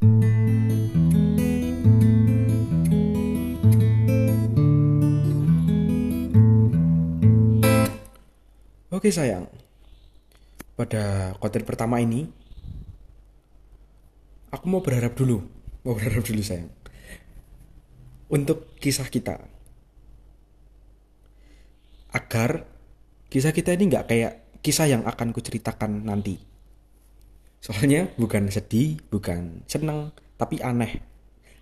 Oke sayang, pada konten pertama ini aku mau berharap dulu, mau berharap dulu sayang, untuk kisah kita, agar kisah kita ini nggak kayak kisah yang akan kuceritakan nanti. Soalnya bukan sedih, bukan seneng, tapi aneh,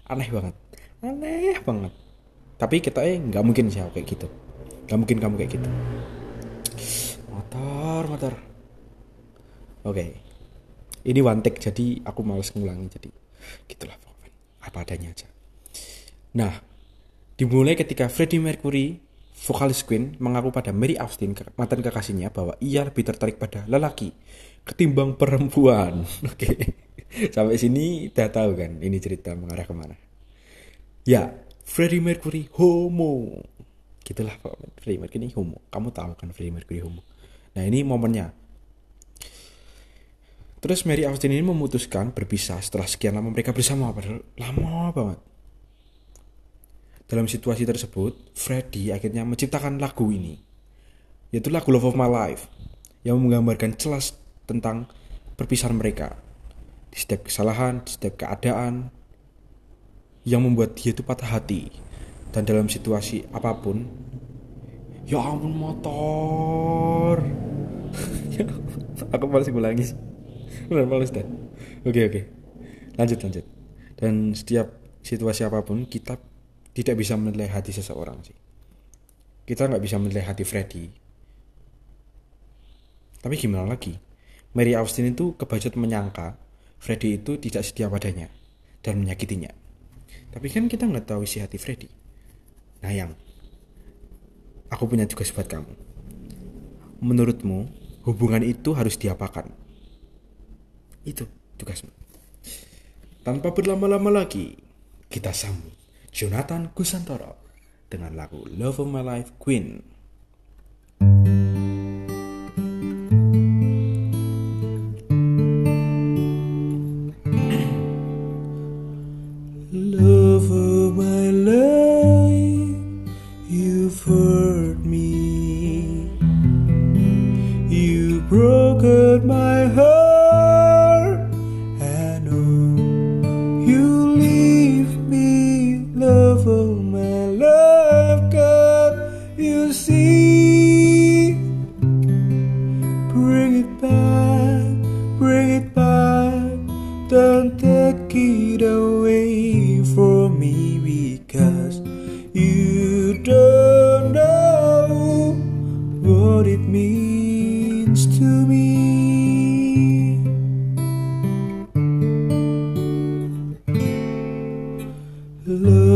aneh banget, aneh banget. Tapi kita eh nggak mungkin sih kayak gitu, nggak mungkin kamu kayak gitu. Motor motor. Oke. Ini one take jadi aku males ngulangi jadi gitulah pokoknya. Apa adanya aja. Nah dimulai ketika Freddie Mercury vokalis Queen mengaku pada Mary Austin mantan kekasihnya bahwa ia lebih tertarik pada lelaki ketimbang perempuan. Oke. Sampai sini udah tahu kan ini cerita mengarah ke mana. Ya Freddie Mercury homo. Gitulah pokoknya Freddie Mercury homo. Kamu tahu kan Freddie Mercury homo? Nah ini momennya. Terus Mary Austin ini memutuskan berpisah setelah sekian lama mereka bersama, padahal lama banget. Dalam situasi tersebut, Freddie akhirnya menciptakan lagu ini, yaitu lagu Love of My Life, yang menggambarkan jelas tentang perpisahan mereka. Di setiap kesalahan, di setiap keadaan, yang membuat dia itu patah hati. Dan dalam situasi apa pun, ya ampun motor aku masih ngulangi benar males deh oke oke lanjut lanjut dan setiap situasi apa pun kita tidak bisa menilai hati seseorang sih. Kita nggak bisa menilai hati Freddy. Tapi gimana lagi? Mary Austin itu kebajut menyangka Freddy itu tidak setia padanya dan menyakitinya. Tapi kan kita nggak tahu isi hati Freddy. Nah yang aku punya tugas buat kamu. Menurutmu hubungan itu harus diapakan. Itu tugasmu. Tanpa berlama-lama lagi, kita sambut Jonathan Gusantoro dengan lagu Love of My Life Queen. Bring it back, bring it back. Don't take it away from me because you don't know what it means to me. Love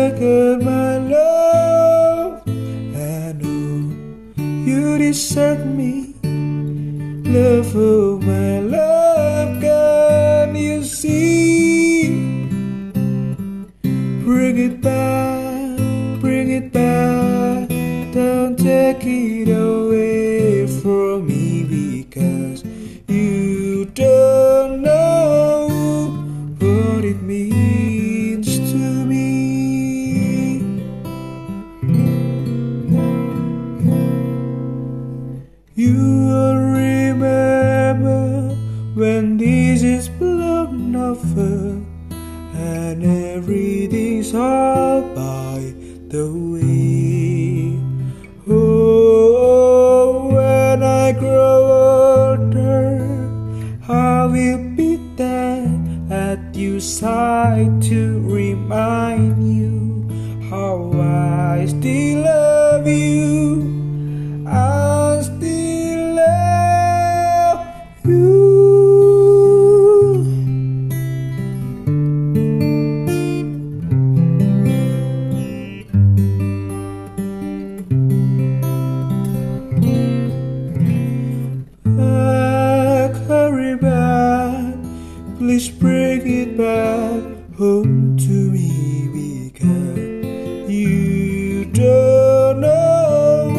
taken my love. I know you deserve me, lover. suffer, and everything's all by the way. Oh, when I grow older, I will be there at your side to remind you how I still. please bring it back home to me because you don't know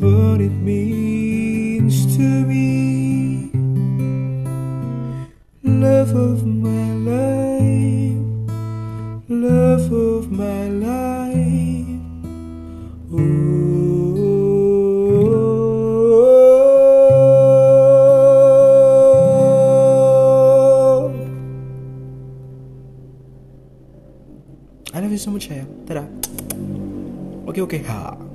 what it means to me. Love of my life, love of my life. I love you so much sayang. Dadah. Oke oke. Ha.